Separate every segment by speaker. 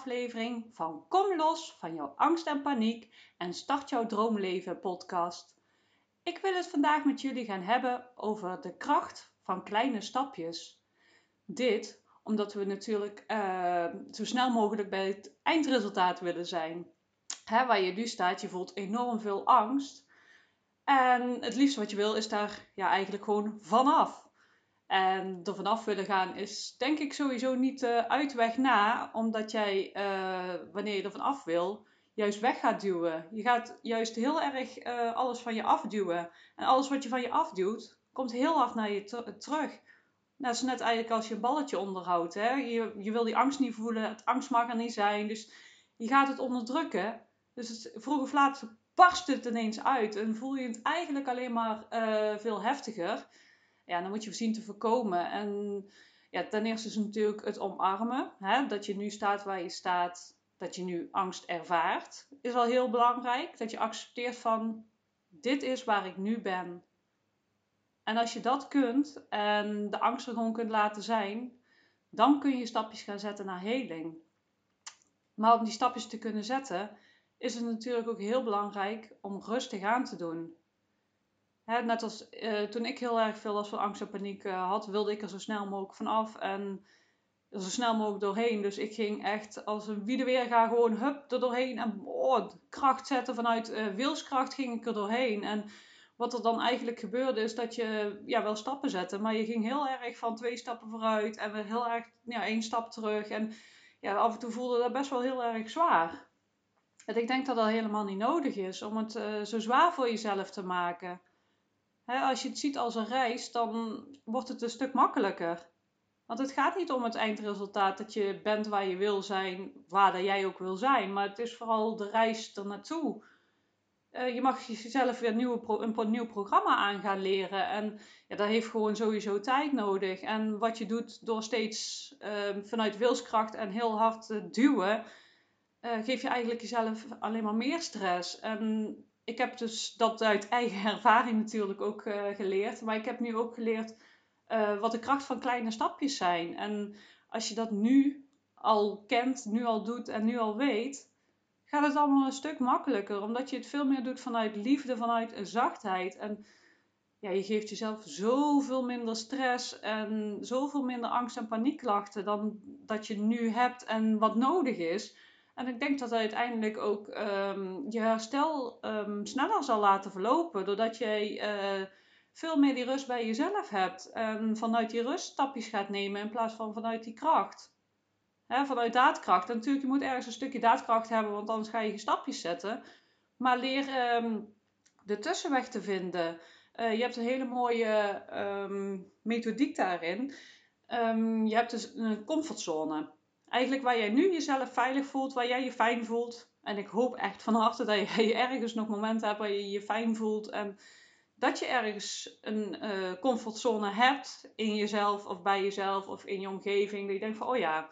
Speaker 1: aflevering van Kom los van jouw angst en paniek en start jouw droomleven podcast. Ik wil het vandaag met jullie gaan hebben over de kracht van kleine stapjes. Dit omdat we natuurlijk uh, zo snel mogelijk bij het eindresultaat willen zijn. Hè, waar je nu staat, je voelt enorm veel angst. En het liefste wat je wil is daar ja, eigenlijk gewoon vanaf. En er vanaf willen gaan is denk ik sowieso niet de uitweg na, omdat jij, uh, wanneer je er vanaf wil, juist weg gaat duwen. Je gaat juist heel erg uh, alles van je afduwen. En alles wat je van je afduwt, komt heel hard naar je terug. Dat is net eigenlijk als je een balletje onderhoudt. Hè? Je, je wil die angst niet voelen, het angst mag er niet zijn. Dus je gaat het onderdrukken. Dus vroeg of laat barst het ineens uit. En voel je het eigenlijk alleen maar uh, veel heftiger ja, dan moet je zien te voorkomen. En ja, ten eerste is natuurlijk het omarmen. Hè? Dat je nu staat waar je staat, dat je nu angst ervaart, is al heel belangrijk. Dat je accepteert van, dit is waar ik nu ben. En als je dat kunt en de angst er gewoon kunt laten zijn, dan kun je stapjes gaan zetten naar heling. Maar om die stapjes te kunnen zetten, is het natuurlijk ook heel belangrijk om rustig aan te doen net als uh, toen ik heel erg veel angst en paniek uh, had, wilde ik er zo snel mogelijk vanaf en zo snel mogelijk doorheen. Dus ik ging echt als een wie weer ga gewoon hup er doorheen en oh, kracht zetten vanuit uh, wilskracht ging ik er doorheen. En wat er dan eigenlijk gebeurde is dat je ja, wel stappen zette, maar je ging heel erg van twee stappen vooruit en weer heel erg ja, één stap terug. En ja, af en toe voelde dat best wel heel erg zwaar. En ik denk dat dat helemaal niet nodig is om het zo zwaar voor jezelf te maken als je het ziet als een reis, dan wordt het een stuk makkelijker. Want het gaat niet om het eindresultaat dat je bent waar je wil zijn, waar dat jij ook wil zijn. Maar het is vooral de reis er naartoe. Uh, je mag jezelf weer nieuwe een nieuw programma aan gaan leren. En ja, dat heeft gewoon sowieso tijd nodig. En wat je doet door steeds uh, vanuit wilskracht en heel hard te duwen, uh, geef je eigenlijk jezelf alleen maar meer stress. En ik heb dus dat uit eigen ervaring natuurlijk ook uh, geleerd. Maar ik heb nu ook geleerd uh, wat de kracht van kleine stapjes zijn. En als je dat nu al kent, nu al doet en nu al weet, gaat het allemaal een stuk makkelijker. Omdat je het veel meer doet vanuit liefde, vanuit zachtheid. En ja, je geeft jezelf zoveel minder stress en zoveel minder angst en paniekklachten dan dat je nu hebt en wat nodig is. En ik denk dat uiteindelijk ook um, je herstel um, sneller zal laten verlopen. Doordat jij uh, veel meer die rust bij jezelf hebt. En vanuit die rust stapjes gaat nemen in plaats van vanuit die kracht. Vanuit daadkracht. En natuurlijk, je moet ergens een stukje daadkracht hebben, want anders ga je stapjes zetten. Maar leer um, de tussenweg te vinden. Uh, je hebt een hele mooie methodiek daarin. je hebt dus een comfortzone eigenlijk waar jij nu jezelf veilig voelt, waar jij je fijn voelt. En ik hoop echt van harte dat je ergens nog momenten hebt waar je je fijn voelt. En dat je ergens een uh, comfortzone hebt in jezelf of bij jezelf of in je omgeving. Dat je denkt van, oh ja,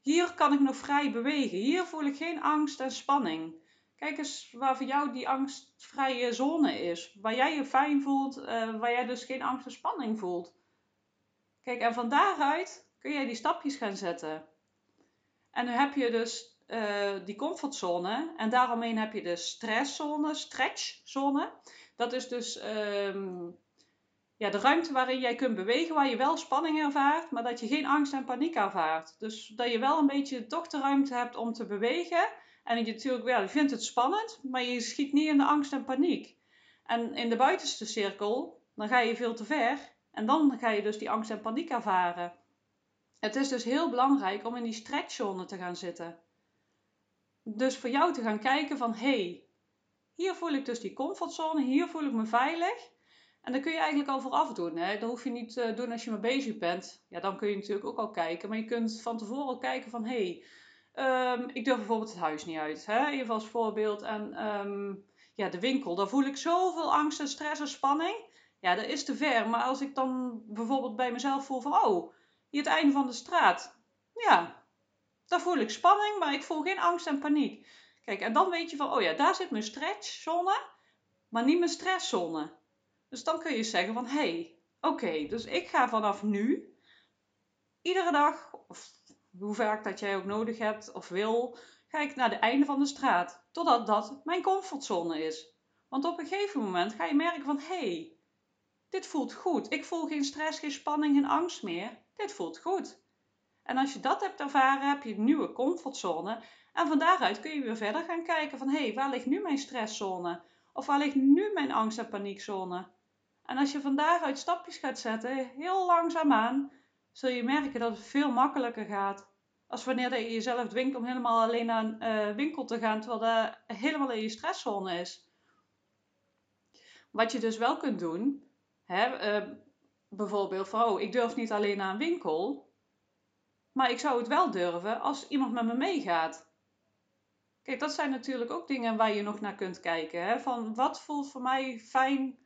Speaker 1: hier kan ik nog vrij bewegen. Hier voel ik geen angst en spanning. Kijk eens waar voor jou die angstvrije zone is. Waar jij je fijn voelt, uh, waar jij dus geen angst en spanning voelt. Kijk, en van daaruit kun jij die stapjes gaan zetten. En nu heb je dus uh, die comfortzone. En daaromheen heb je de stresszone, stretchzone. Dat is dus um, ja, de ruimte waarin jij kunt bewegen, waar je wel spanning ervaart, maar dat je geen angst en paniek ervaart. Dus dat je wel een beetje toch de ruimte hebt om te bewegen. En je natuurlijk wel, je vindt het spannend, maar je schiet niet in de angst en paniek. En in de buitenste cirkel, dan ga je veel te ver. En dan ga je dus die angst en paniek ervaren. Het is dus heel belangrijk om in die stretchzone te gaan zitten. Dus voor jou te gaan kijken van hé, hey, hier voel ik dus die comfortzone, hier voel ik me veilig. En dan kun je eigenlijk al vooraf doen. Hè? Dat hoef je niet te doen als je maar bezig bent. Ja, dan kun je natuurlijk ook al kijken. Maar je kunt van tevoren al kijken van hé, hey, um, ik durf bijvoorbeeld het huis niet uit. Hè? Even als voorbeeld. En um, ja, de winkel, daar voel ik zoveel angst en stress en spanning. Ja, dat is te ver. Maar als ik dan bijvoorbeeld bij mezelf voel van oh, hier het einde van de straat. Ja, daar voel ik spanning, maar ik voel geen angst en paniek. Kijk, en dan weet je van, oh ja, daar zit mijn stretchzone, maar niet mijn stresszone. Dus dan kun je zeggen van, hé, hey, oké, dus ik ga vanaf nu iedere dag, of hoe vaak dat jij ook nodig hebt of wil, ga ik naar het einde van de straat. Totdat dat mijn comfortzone is. Want op een gegeven moment ga je merken van, hé, hey, dit voelt goed. Ik voel geen stress, geen spanning, geen angst meer. Dit voelt goed. En als je dat hebt ervaren, heb je een nieuwe comfortzone. En van daaruit kun je weer verder gaan kijken van, hé, hey, waar ligt nu mijn stresszone? Of waar ligt nu mijn angst- en paniekzone? En als je van daaruit stapjes gaat zetten, heel langzaamaan, zul je merken dat het veel makkelijker gaat. Als wanneer je jezelf dwingt om helemaal alleen naar een uh, winkel te gaan, terwijl dat helemaal in je stresszone is. Wat je dus wel kunt doen, hè, uh, bijvoorbeeld van, oh, ik durf niet alleen naar een winkel, maar ik zou het wel durven als iemand met me meegaat. Kijk, dat zijn natuurlijk ook dingen waar je nog naar kunt kijken. Hè? Van wat voelt voor mij fijn?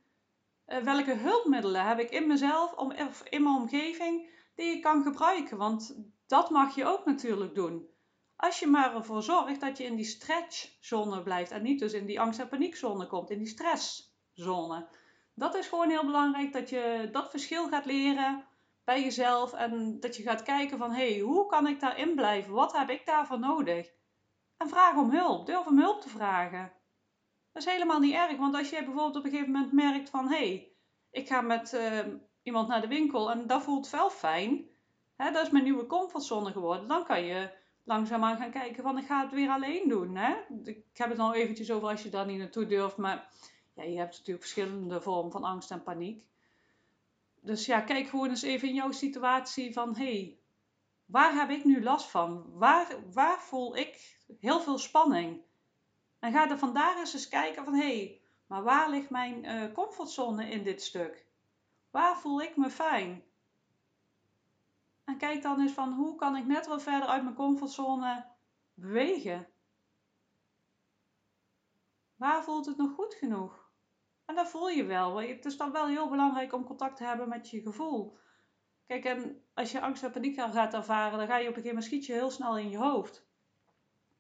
Speaker 1: Uh, welke hulpmiddelen heb ik in mezelf of in mijn omgeving die ik kan gebruiken? Want dat mag je ook natuurlijk doen. Als je maar ervoor zorgt dat je in die stretchzone blijft en niet dus in die angst- en paniekzone komt, in die stresszone. Dat is gewoon heel belangrijk dat je dat verschil gaat leren bij jezelf en dat je gaat kijken van hé, hey, hoe kan ik daarin blijven? Wat heb ik daarvoor nodig? En vraag om hulp. Durf om hulp te vragen. Dat is helemaal niet erg, want als je bijvoorbeeld op een gegeven moment merkt van hé, hey, ik ga met uh, iemand naar de winkel en dat voelt wel fijn, hè, dat is mijn nieuwe comfortzone geworden, dan kan je langzaamaan gaan kijken van ik ga het weer alleen doen. Hè? Ik heb het al eventjes over als je daar niet naartoe durft, maar ja, je hebt natuurlijk verschillende vormen van angst en paniek. Dus ja, kijk gewoon eens even in jouw situatie van hé, hey, waar heb ik nu last van? Waar, waar voel ik heel veel spanning? En ga er vandaar eens eens kijken van hé, hey, maar waar ligt mijn uh, comfortzone in dit stuk? Waar voel ik me fijn? En kijk dan eens van hoe kan ik net wat verder uit mijn comfortzone bewegen? Waar voelt het nog goed genoeg? En dat voel je wel. Het is dan wel heel belangrijk om contact te hebben met je gevoel. Kijk, en als je angst en paniek gaat ervaren, dan ga je op een gegeven moment schiet je heel snel in je hoofd.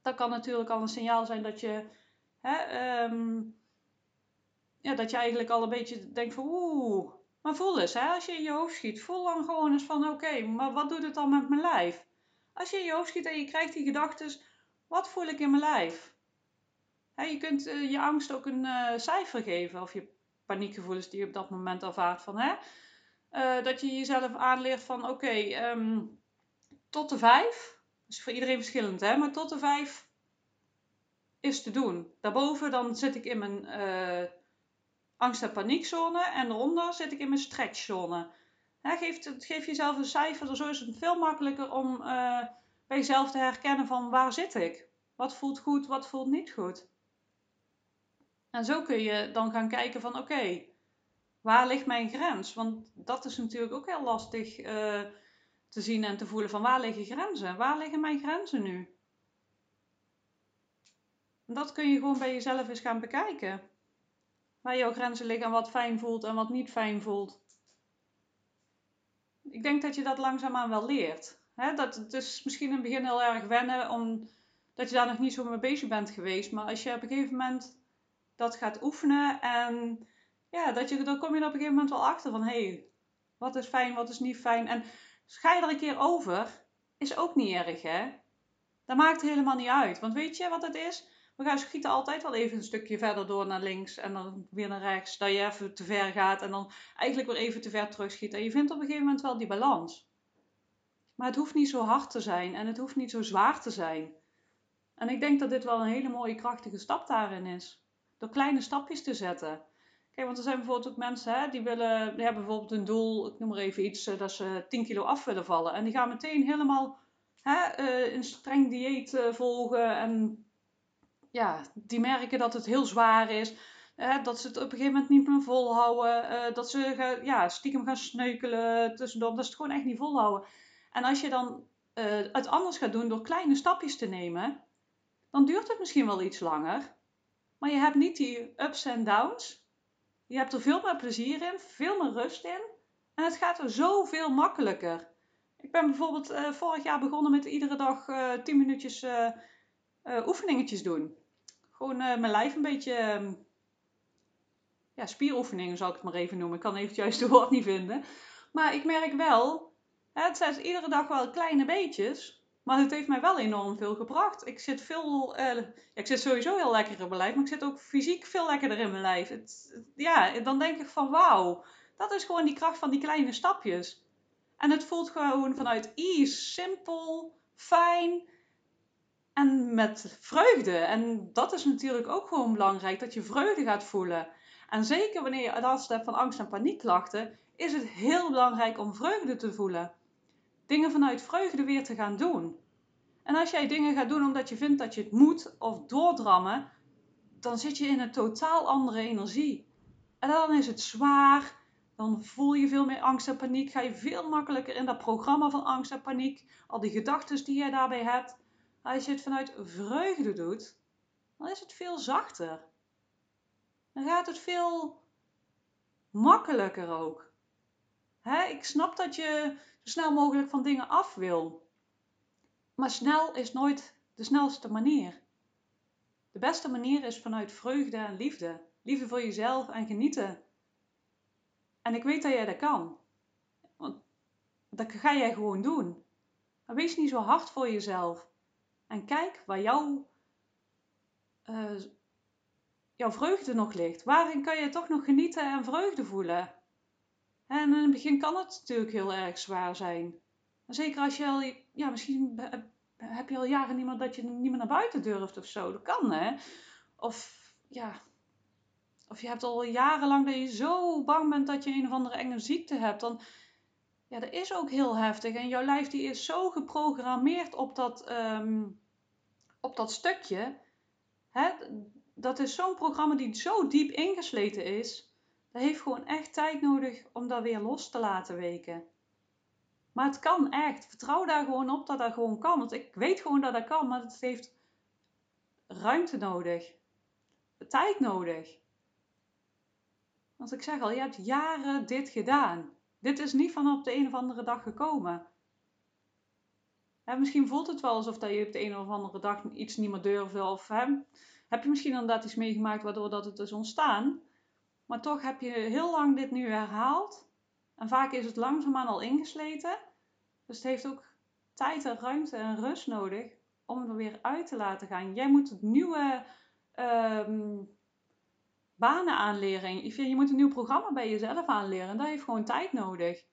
Speaker 1: Dat kan natuurlijk al een signaal zijn dat je, hè, um, ja, dat je eigenlijk al een beetje denkt van oeh. Maar voel eens, hè, als je in je hoofd schiet, voel dan gewoon eens van oké, maar wat doet het dan met mijn lijf? Als je in je hoofd schiet en je krijgt die gedachten, wat voel ik in mijn lijf? Je kunt uh, je angst ook een uh, cijfer geven of je paniekgevoelens die je op dat moment ervaart van hè. Uh, dat je jezelf aanleert van oké, um, tot de vijf. Dat is voor iedereen verschillend, hè? Maar tot de vijf is te doen. Daarboven dan zit ik in mijn angst- en paniekzone. En daaronder zit ik in mijn stretchzone. Geef, geef jezelf een cijfer. Zo is het veel makkelijker om bij jezelf te herkennen van waar zit ik? Wat voelt goed, wat voelt niet goed? En zo kun je dan gaan kijken van oké, waar ligt mijn grens? Want dat is natuurlijk ook heel lastig uh, te zien en te voelen van waar liggen grenzen? Waar liggen mijn grenzen nu? Dat kun je gewoon bij jezelf eens gaan bekijken. Waar jouw grenzen liggen en wat fijn voelt en wat niet fijn voelt. Ik denk dat je dat langzaamaan wel leert. Dat, het is misschien in het begin heel erg wennen, omdat je daar nog niet zo mee bezig bent geweest. Maar als je op een gegeven moment dat gaat oefenen en ja, dat je, dan kom je er op een gegeven moment wel achter van hé, hey, wat is fijn, wat is niet fijn. En ga er een keer over, is ook niet erg hè. Dat maakt helemaal niet uit. Want weet je wat het is? We gaan schieten altijd wel even een stukje verder door naar links en dan weer naar rechts. Dat je even te ver gaat en dan eigenlijk weer even te ver terugschieten. En je vindt op een gegeven moment wel die balans. Maar het hoeft niet zo hard te zijn en het hoeft niet zo zwaar te zijn. En ik denk dat dit wel een hele mooie krachtige stap daarin is. Door kleine stapjes te zetten. Kijk, want er zijn bijvoorbeeld ook mensen hè, die willen, die hebben bijvoorbeeld een doel, ik noem maar even iets, eh, dat ze 10 kilo af willen vallen. En die gaan meteen helemaal hè, uh, een streng dieet uh, volgen. En ja, die merken dat het heel zwaar is. Dat ze het op een gegeven moment niet meer volhouden. Dat ze ja, stiekem gaan sneukelen tussendoor. Dat ze het gewoon echt niet volhouden. En als je dan het anders gaat doen door kleine stapjes te nemen, dan duurt het misschien wel iets langer. Maar je hebt niet die ups en downs. Je hebt er veel meer plezier in, veel meer rust in. En het gaat er zoveel makkelijker. Ik ben bijvoorbeeld uh, vorig jaar begonnen met iedere dag uh, 10 minuutjes uh, oefeningetjes doen. Gewoon mijn lijf een beetje... Ehm, ja, spieroefeningen zal ik het maar even noemen. Ik kan even het juiste woord niet vinden. Maar ik merk wel, het zijn iedere dag wel kleine beetjes. Maar het heeft mij wel enorm veel gebracht. Ik zit veel, uh, ik zit sowieso heel lekker in mijn lijf, maar ik zit ook fysiek veel lekkerder in mijn lijf. Ja, dan denk ik van wauw, dat is gewoon die kracht van die kleine stapjes. En het voelt gewoon vanuit ease, simpel, fijn en met vreugde. En dat is natuurlijk ook gewoon belangrijk, dat je vreugde gaat voelen. En zeker wanneer je last hebt van angst- en paniekklachten, is het heel belangrijk om vreugde te voelen. Dingen vanuit vreugde weer te gaan doen. En als jij dingen gaat doen omdat je vindt dat je het moet of doordrammen, dan zit je in een totaal andere energie. En dan is het zwaar, dan voel je veel meer angst en paniek, ga je veel makkelijker in dat programma van angst en paniek, al die gedachten die je daarbij hebt. Als je het vanuit vreugde doet, dan is het veel zachter. Dan gaat het veel makkelijker ook. Ik snap dat je zo snel mogelijk van dingen af wil. Maar snel is nooit de snelste manier. De beste manier is vanuit vreugde en liefde. Liefde voor jezelf en genieten. En ik weet dat jij dat kan. Want dat ga jij gewoon doen. Maar wees niet zo hard voor jezelf. En kijk waar jouw, uh, jouw vreugde nog ligt. Waarin kan je toch nog genieten en vreugde voelen? En in het begin kan het natuurlijk heel erg zwaar zijn. Zeker als je al, ja, misschien heb je al jaren niemand dat je niet meer naar buiten durft of zo. Dat kan, hè? Of, ja, of je hebt al jarenlang dat je zo bang bent dat je een of andere enge ziekte hebt. Dan, ja, dat is ook heel heftig. En jouw lijf die is zo geprogrammeerd op dat, ehm, op dat stukje. Hè? Dat is zo'n programma die zo diep ingesleten is dat heeft gewoon echt tijd nodig om dat weer los te laten weken. Maar het kan echt. Vertrouw daar gewoon op dat dat gewoon kan. Want ik weet gewoon dat dat kan, maar het heeft ruimte nodig. Tijd nodig. Want ik zeg al, je hebt jaren dit gedaan. Dit is niet van op de een of andere dag gekomen. misschien voelt het wel alsof dat je op de een of andere dag iets niet meer durfde. Of heb je misschien inderdaad iets meegemaakt waardoor dat het is ontstaan. Maar toch heb je heel lang dit nu herhaald. En vaak is het langzaamaan al ingesleten. Dus het heeft ook tijd en ruimte en rust nodig om er weer uit te laten gaan. Jij moet het nieuwe ehm, banen aanleren. Je moet een nieuw programma bij jezelf aanleren. En dat heeft gewoon tijd nodig.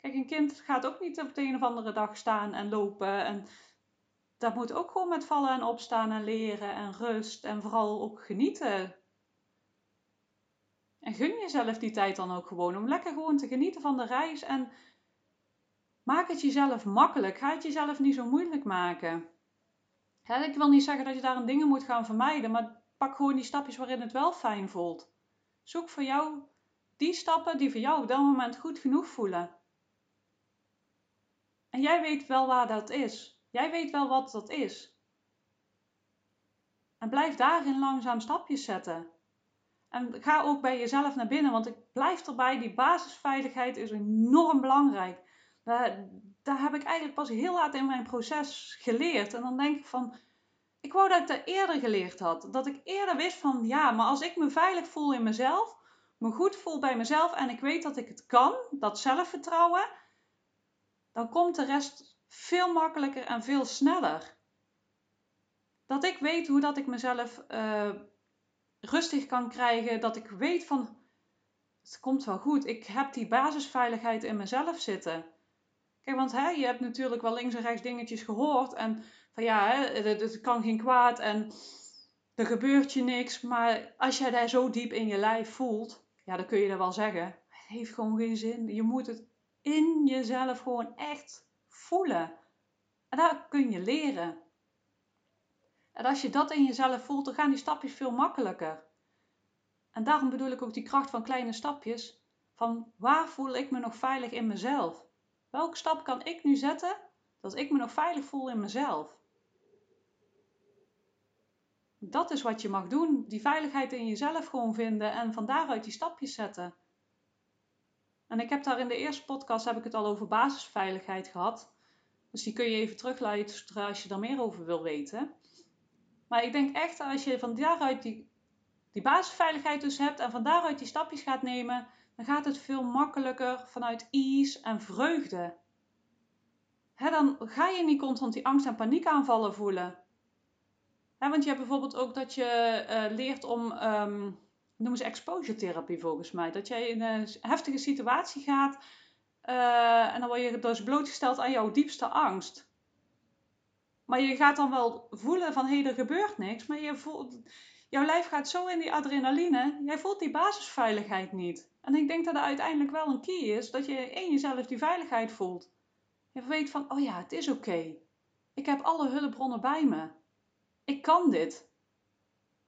Speaker 1: Kijk, een kind gaat ook niet op de een of andere dag staan en lopen. En dat moet ook gewoon met vallen en opstaan en leren en rust. En vooral ook genieten. En gun jezelf die tijd dan ook gewoon om lekker gewoon te genieten van de reis. En maak het jezelf makkelijk. Ga het jezelf niet zo moeilijk maken. ik wil niet zeggen dat je daarin dingen moet gaan vermijden, maar pak gewoon die stapjes waarin het wel fijn voelt. Zoek voor jou die stappen die voor jou op dat moment goed genoeg voelen. En jij weet wel waar dat is. Jij weet wel wat dat is. En blijf daarin langzaam stapjes zetten. En ga ook bij jezelf naar binnen, want ik blijf erbij, die basisveiligheid is enorm belangrijk. Daar, daar heb ik eigenlijk pas heel laat in mijn proces geleerd. En dan denk ik van, ik wou dat ik dat eerder geleerd had. Dat ik eerder wist van, ja, maar als ik me veilig voel in mezelf, me goed voel bij mezelf en ik weet dat ik het kan, dat zelfvertrouwen, dan komt de rest veel makkelijker en veel sneller. Dat ik weet hoe dat ik mezelf uh, rustig kan krijgen. Dat ik weet van, het komt wel goed. Ik heb die basisveiligheid in mezelf zitten. Kijk, want hè, je hebt natuurlijk wel links en rechts dingetjes gehoord. En van ja, hè, het, het kan geen kwaad en er gebeurt je niks. Maar als jij daar zo diep in je lijf voelt, ja, dan kun je dat wel zeggen. Het heeft gewoon geen zin. Je moet het in jezelf gewoon echt voelen. En dat kun je leren. En als je dat in jezelf voelt, dan gaan die stapjes veel makkelijker. En daarom bedoel ik ook die kracht van kleine stapjes. Van waar voel ik me nog veilig in mezelf? Welke stap kan ik nu zetten dat ik me nog veilig voel in mezelf? Dat is wat je mag doen. Die veiligheid in jezelf gewoon vinden en van daaruit die stapjes zetten. En ik heb daar in de eerste podcast heb ik het al over basisveiligheid gehad. Dus die kun je even terugluisteren als je daar meer over wil weten. Maar ik denk echt als je van daaruit die, die basisveiligheid dus hebt en van daaruit die stapjes gaat nemen, dan gaat het veel makkelijker vanuit ease en vreugde. dan ga je niet constant die angst- en paniekaanvallen voelen. Want je hebt bijvoorbeeld ook dat je uh, leert om, um, noemen ze exposure therapie volgens mij. Dat jij in een heftige situatie gaat uh, en dan word je dus blootgesteld aan jouw diepste angst. Maar je gaat dan wel voelen van hé, er gebeurt niks. Maar je voelt, jouw lijf gaat zo in die adrenaline. Jij voelt die basisveiligheid niet. En ik denk dat er uiteindelijk wel een key is dat je in jezelf die veiligheid voelt. Je weet van, oh ja, het is oké. Ik heb alle hulpbronnen bij me. Ik kan dit.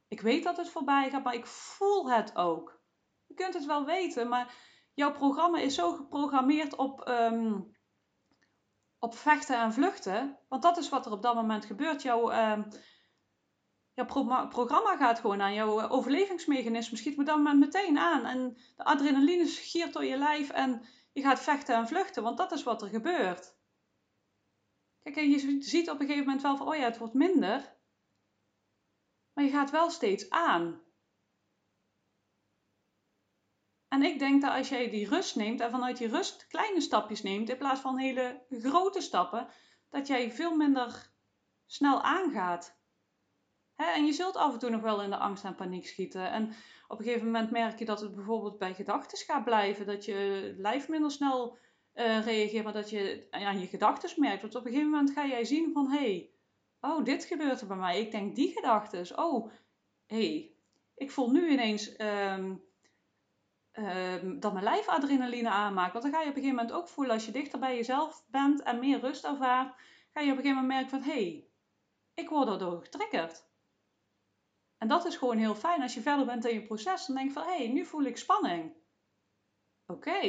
Speaker 1: Ik weet dat het voorbij gaat, maar ik voel het ook. Je kunt het wel weten, maar jouw programma is zo geprogrammeerd op, um, op vechten en vluchten. Want dat is wat er op dat moment gebeurt. Jouw, pro programma gaat gewoon aan. Jouw eh, overlevingsmechanisme schiet op dat moment meteen aan. En de adrenaline giert door je lijf en je gaat vechten en vluchten. Want dat is wat er gebeurt. Kijk, en je ziet op een gegeven moment wel van, oh ja, het wordt minder. Maar je gaat wel steeds aan. En ik denk dat als jij die rust neemt en vanuit die rust kleine stapjes neemt in plaats van hele grote stappen, dat jij veel minder snel aangaat. en je zult af en toe nog wel in de angst en paniek schieten. En op een gegeven moment merk je dat het bijvoorbeeld bij gedachten gaat blijven, dat je lijf minder snel uh, reageert, maar dat je aan je gedachten merkt. Want op een gegeven moment ga jij zien van hé, hey, oh, dit gebeurt er bij mij. Ik denk die gedachten. Oh, hé, hey, ik voel nu ineens. Um, Ehm, dat mijn lijf adrenaline aanmaakt. Want dan ga je op een gegeven moment ook voelen als je dichter bij jezelf bent en meer rust ervaart, ga je op een gegeven moment merken van hé, hey, ik word daardoor getriggerd. En dat is gewoon heel fijn. Als je verder bent in je proces, dan denk je van hé, hey, nu voel ik spanning. Oké.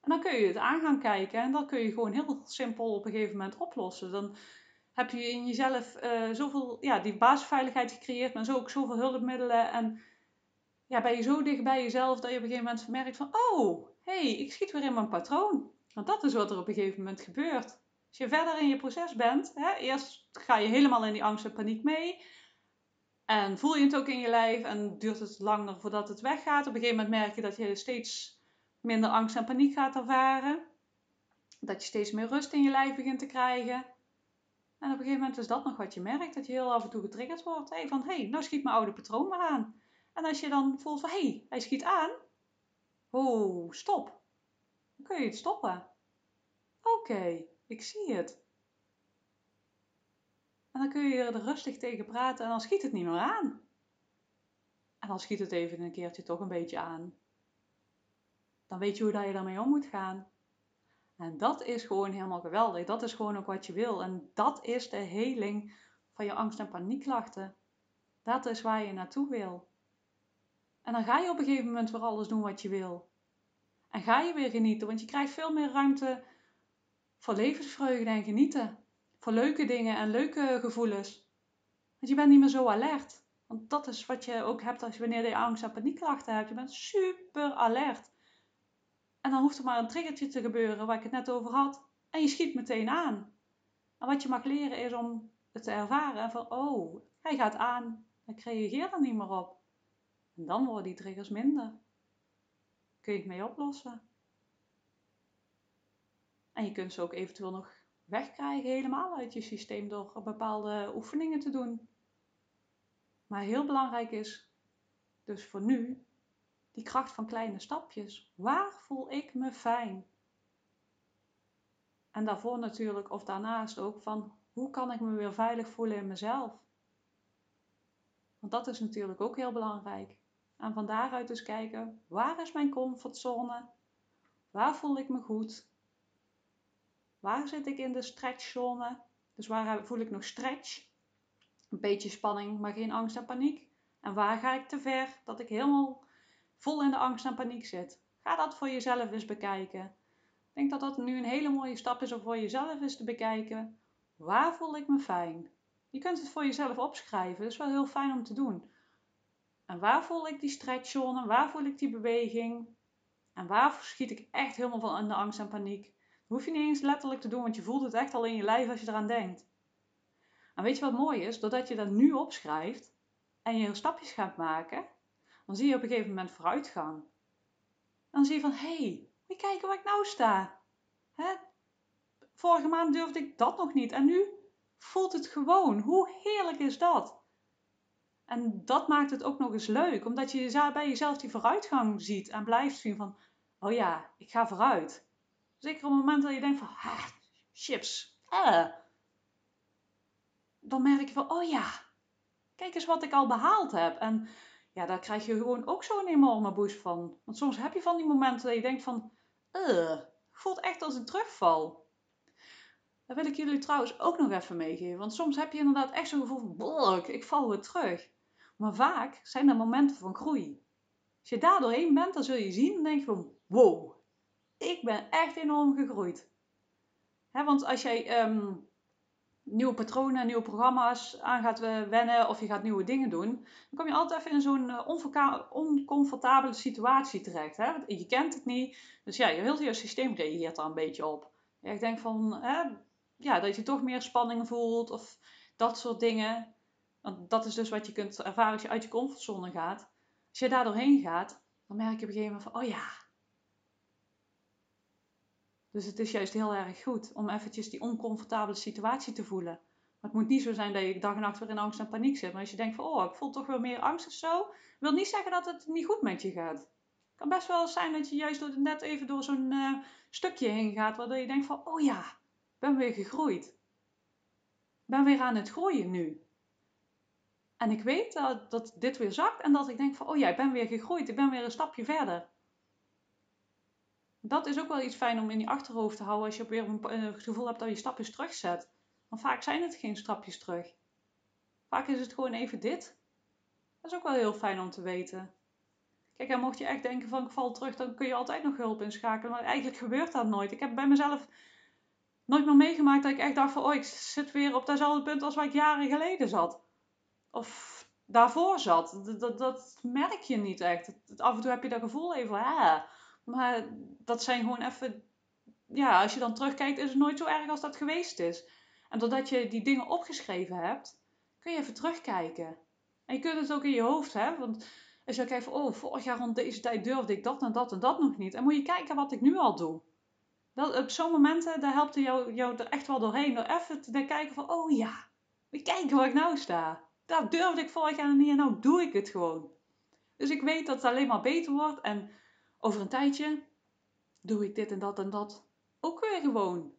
Speaker 1: En dan kun je het aan gaan kijken en dat kun je gewoon heel simpel op een gegeven moment oplossen. Dan heb je in jezelf uh, zoveel, ja, die basisveiligheid gecreëerd, maar zo ook zoveel hulpmiddelen en ja, ben je zo dicht bij jezelf dat je op een gegeven moment merkt van, oh, hey, ik schiet weer in mijn patroon. Want dat is wat er op een gegeven moment gebeurt. Als je verder in je proces bent, hè, eerst ga je helemaal in die angst en paniek mee. En voel je het ook in je lijf en duurt het langer voordat het weggaat. Op een gegeven moment merk je dat je steeds minder angst en paniek gaat ervaren. Dat je steeds meer rust in je lijf begint te krijgen. En op een gegeven moment is dat nog wat je merkt, dat je heel af en toe getriggerd wordt. Hey, van, hé, hey, nou schiet mijn oude patroon maar aan. En als je dan voelt van, hé, hey, hij schiet aan. Oh, stop. Dan kun je het stoppen. Oké, ik zie het. En dan kun je er rustig tegen praten en dan schiet het niet meer aan. En dan schiet het even een keertje toch een beetje aan. Dan weet je hoe dat je daarmee om moet gaan. En dat is gewoon helemaal geweldig. Dat is gewoon ook wat je wil. En dat is de heling van je angst- en paniekklachten. Dat is waar je naartoe wil. En dan ga je op een gegeven moment weer alles doen wat je wil. En ga je weer genieten, want je krijgt veel meer ruimte voor levensvreugde en genieten. Voor leuke dingen en leuke gevoelens. Want je bent niet meer zo alert. Want dat is wat je ook hebt als je wanneer je angst en paniekklachten hebt. Je bent super alert. En dan hoeft er maar een triggertje te gebeuren waar ik het net over had. En je schiet meteen aan. En wat je mag leren is om het te ervaren. Van, oh, hij gaat aan. Ik reageer er niet meer op. En dan worden die triggers minder. Kun je het mee oplossen. En je kunt ze ook eventueel nog wegkrijgen helemaal uit je systeem door bepaalde oefeningen te doen. Maar heel belangrijk is dus voor nu die kracht van kleine stapjes. Waar voel ik me fijn? En daarvoor natuurlijk of daarnaast ook van hoe kan ik me weer veilig voelen in mezelf? Want dat is natuurlijk ook heel belangrijk. En van daaruit dus kijken, waar is mijn comfortzone? Waar voel ik me goed? Waar zit ik in de stretchzone? Dus waar voel ik nog stretch? Een beetje spanning, maar geen angst en paniek. En waar ga ik te ver dat ik helemaal vol in de angst en paniek zit? Ga dat voor jezelf eens bekijken. Ik denk dat dat nu een hele mooie stap is om voor jezelf eens te bekijken. Waar voel ik me fijn? Je kunt het voor jezelf opschrijven. Dat is wel heel fijn om te doen. En waar voel ik die stretchzone? Waar voel ik die beweging? En waar schiet ik echt helemaal van in de angst en paniek? Dat hoef je niet eens letterlijk te doen, want je voelt het echt al in je lijf als je eraan denkt. En weet je wat mooi is? Doordat je dat nu opschrijft en je stapjes gaat maken, dan zie je op een gegeven moment vooruitgang. Dan zie je van, hé, hey, moet kijken waar ik nou sta. Hè? vorige maand durfde ik dat nog niet. En nu voelt het gewoon. Hoe heerlijk is dat? En dat maakt het ook nog eens leuk, omdat je bij jezelf die vooruitgang ziet en blijft zien van, oh ja, ik ga vooruit. Zeker op het moment dat je denkt van, ah, chips, eh. Dan merk je van, oh ja, kijk eens wat ik al behaald heb. En ja, daar krijg je gewoon ook zo'n enorme boost van. Want soms heb je van die momenten dat je denkt van, eh, voelt echt als een terugval. Dat wil ik jullie trouwens ook nog even meegeven. Want soms heb je inderdaad echt zo'n gevoel van, ik val weer terug. Maar vaak zijn er momenten van groei. Als je daar doorheen bent, dan zul je zien en denk je van, wow, ik ben echt enorm gegroeid. want als jij um, nieuwe patronen, nieuwe programma's aan gaat wennen of je gaat nieuwe dingen doen, dan kom je altijd even in zo'n uh, oncomfortabele situatie terecht. Je kent het niet, dus ja, je heel je systeem reageert daar een beetje op. Ja, ik denk van, ja, dat je toch meer spanning voelt of dat soort dingen. Want dat is dus wat je kunt ervaren als je uit je comfortzone gaat. Als je daar doorheen gaat, dan merk je op een gegeven moment van, oh ja. Dus het is juist heel erg goed om eventjes die oncomfortabele situatie te voelen. Maar het moet niet zo zijn dat je dag en nacht weer in angst en paniek zit. Maar als je denkt van, oh, ik voel toch wel meer angst of zo. wil niet zeggen dat het niet goed met je gaat. Het kan best wel zijn dat je juist door, net even door zo'n uh, stukje heen gaat. Waardoor je denkt van, oh ja, ben weer gegroeid. Ben weer aan het groeien nu. En ik weet dat, dat dit weer zakt en dat ik denk van, oh ja, ik ben weer gegroeid, ik ben weer een stapje verder. Dat is ook wel iets fijn om in je achterhoofd te houden als je weer het gevoel hebt dat je stapjes terugzet. Want vaak zijn het geen stapjes terug. Vaak is het gewoon even dit. Dat is ook wel heel fijn om te weten. Kijk, en mocht je echt denken van ik val terug, dan kun je altijd nog hulp inschakelen. Maar eigenlijk gebeurt dat nooit. Ik heb bij mezelf nooit meer meegemaakt dat ik echt dacht van oh, ik zit weer op datzelfde punt als waar ik jaren geleden zat of daarvoor zat. Dat, dat, dat, merk je niet echt. Af en toe heb je dat gevoel even, ah, maar dat zijn gewoon even, ja, als je dan terugkijkt, is het nooit zo erg als dat geweest is. En doordat je die dingen opgeschreven hebt, kun je even terugkijken. En je kunt het ook in je hoofd hebben, want als je kijkt van, oh, vorig jaar rond deze tijd durfde ik dat en dat en dat nog niet. En moet je kijken wat ik nu al doe. Dat, op zo'n momenten, daar helpt jou, jou er echt wel doorheen. Door even te kijken van, oh ja, kijken waar ik nou sta dat durfde ik vorig jaar niet en nou doe ik het gewoon. Dus ik weet dat het alleen maar beter wordt en over een tijdje doe ik dit en dat en dat ook weer gewoon.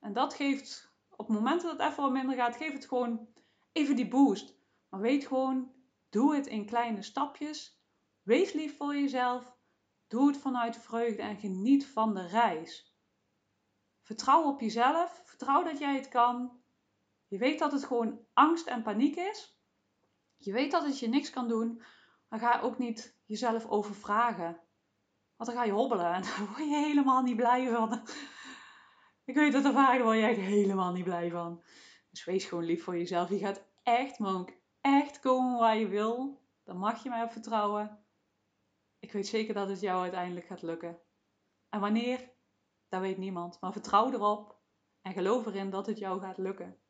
Speaker 1: En dat geeft, op momenten dat het even wat minder gaat, geeft het gewoon even die boost. Maar weet gewoon, doe het in kleine stapjes. Wees lief voor jezelf. Doe het vanuit vreugde en geniet van de reis. Vertrouw op jezelf. Vertrouw dat jij het kan. Je weet dat het gewoon angst en paniek is. Je weet dat het je niks kan doen. Maar ga ook niet jezelf overvragen. Want dan ga je hobbelen en daar word je helemaal niet blij van. Ik weet dat ervaring, daar je echt helemaal niet blij van. Dus wees gewoon lief voor jezelf. Je gaat echt, ook echt komen waar je wil. Dan mag je mij op vertrouwen. Ik weet zeker dat het jou uiteindelijk gaat lukken. En wanneer, dat weet niemand. Maar vertrouw erop en geloof erin dat het jou gaat lukken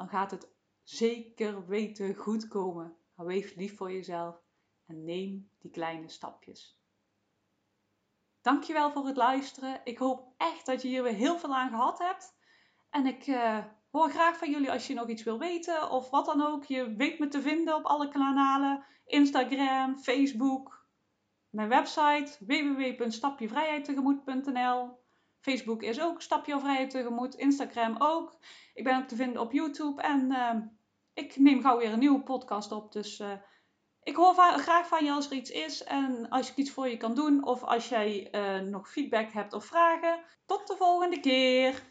Speaker 1: dan gaat het zeker weten goed komen. Wees lief voor jezelf en neem die kleine stapjes. Dankjewel voor het luisteren. Ik hoop echt dat je hier weer heel veel aan gehad hebt. En ik uh, hoor graag van jullie als je nog iets wil weten of wat dan ook. Je weet me te vinden op alle kanalen: Instagram, Facebook, mijn website www.stapjevrijheidtegemoet.nl. Facebook is ook Stapje Vrijheid Tegemoet. Instagram ook. Ik ben ook te vinden op YouTube. En uh, ik neem gauw weer een nieuwe podcast op. Dus uh, ik hoor graag van je als er iets is. En als ik iets voor je kan doen. Of als jij uh, nog feedback hebt of vragen. Tot de volgende keer.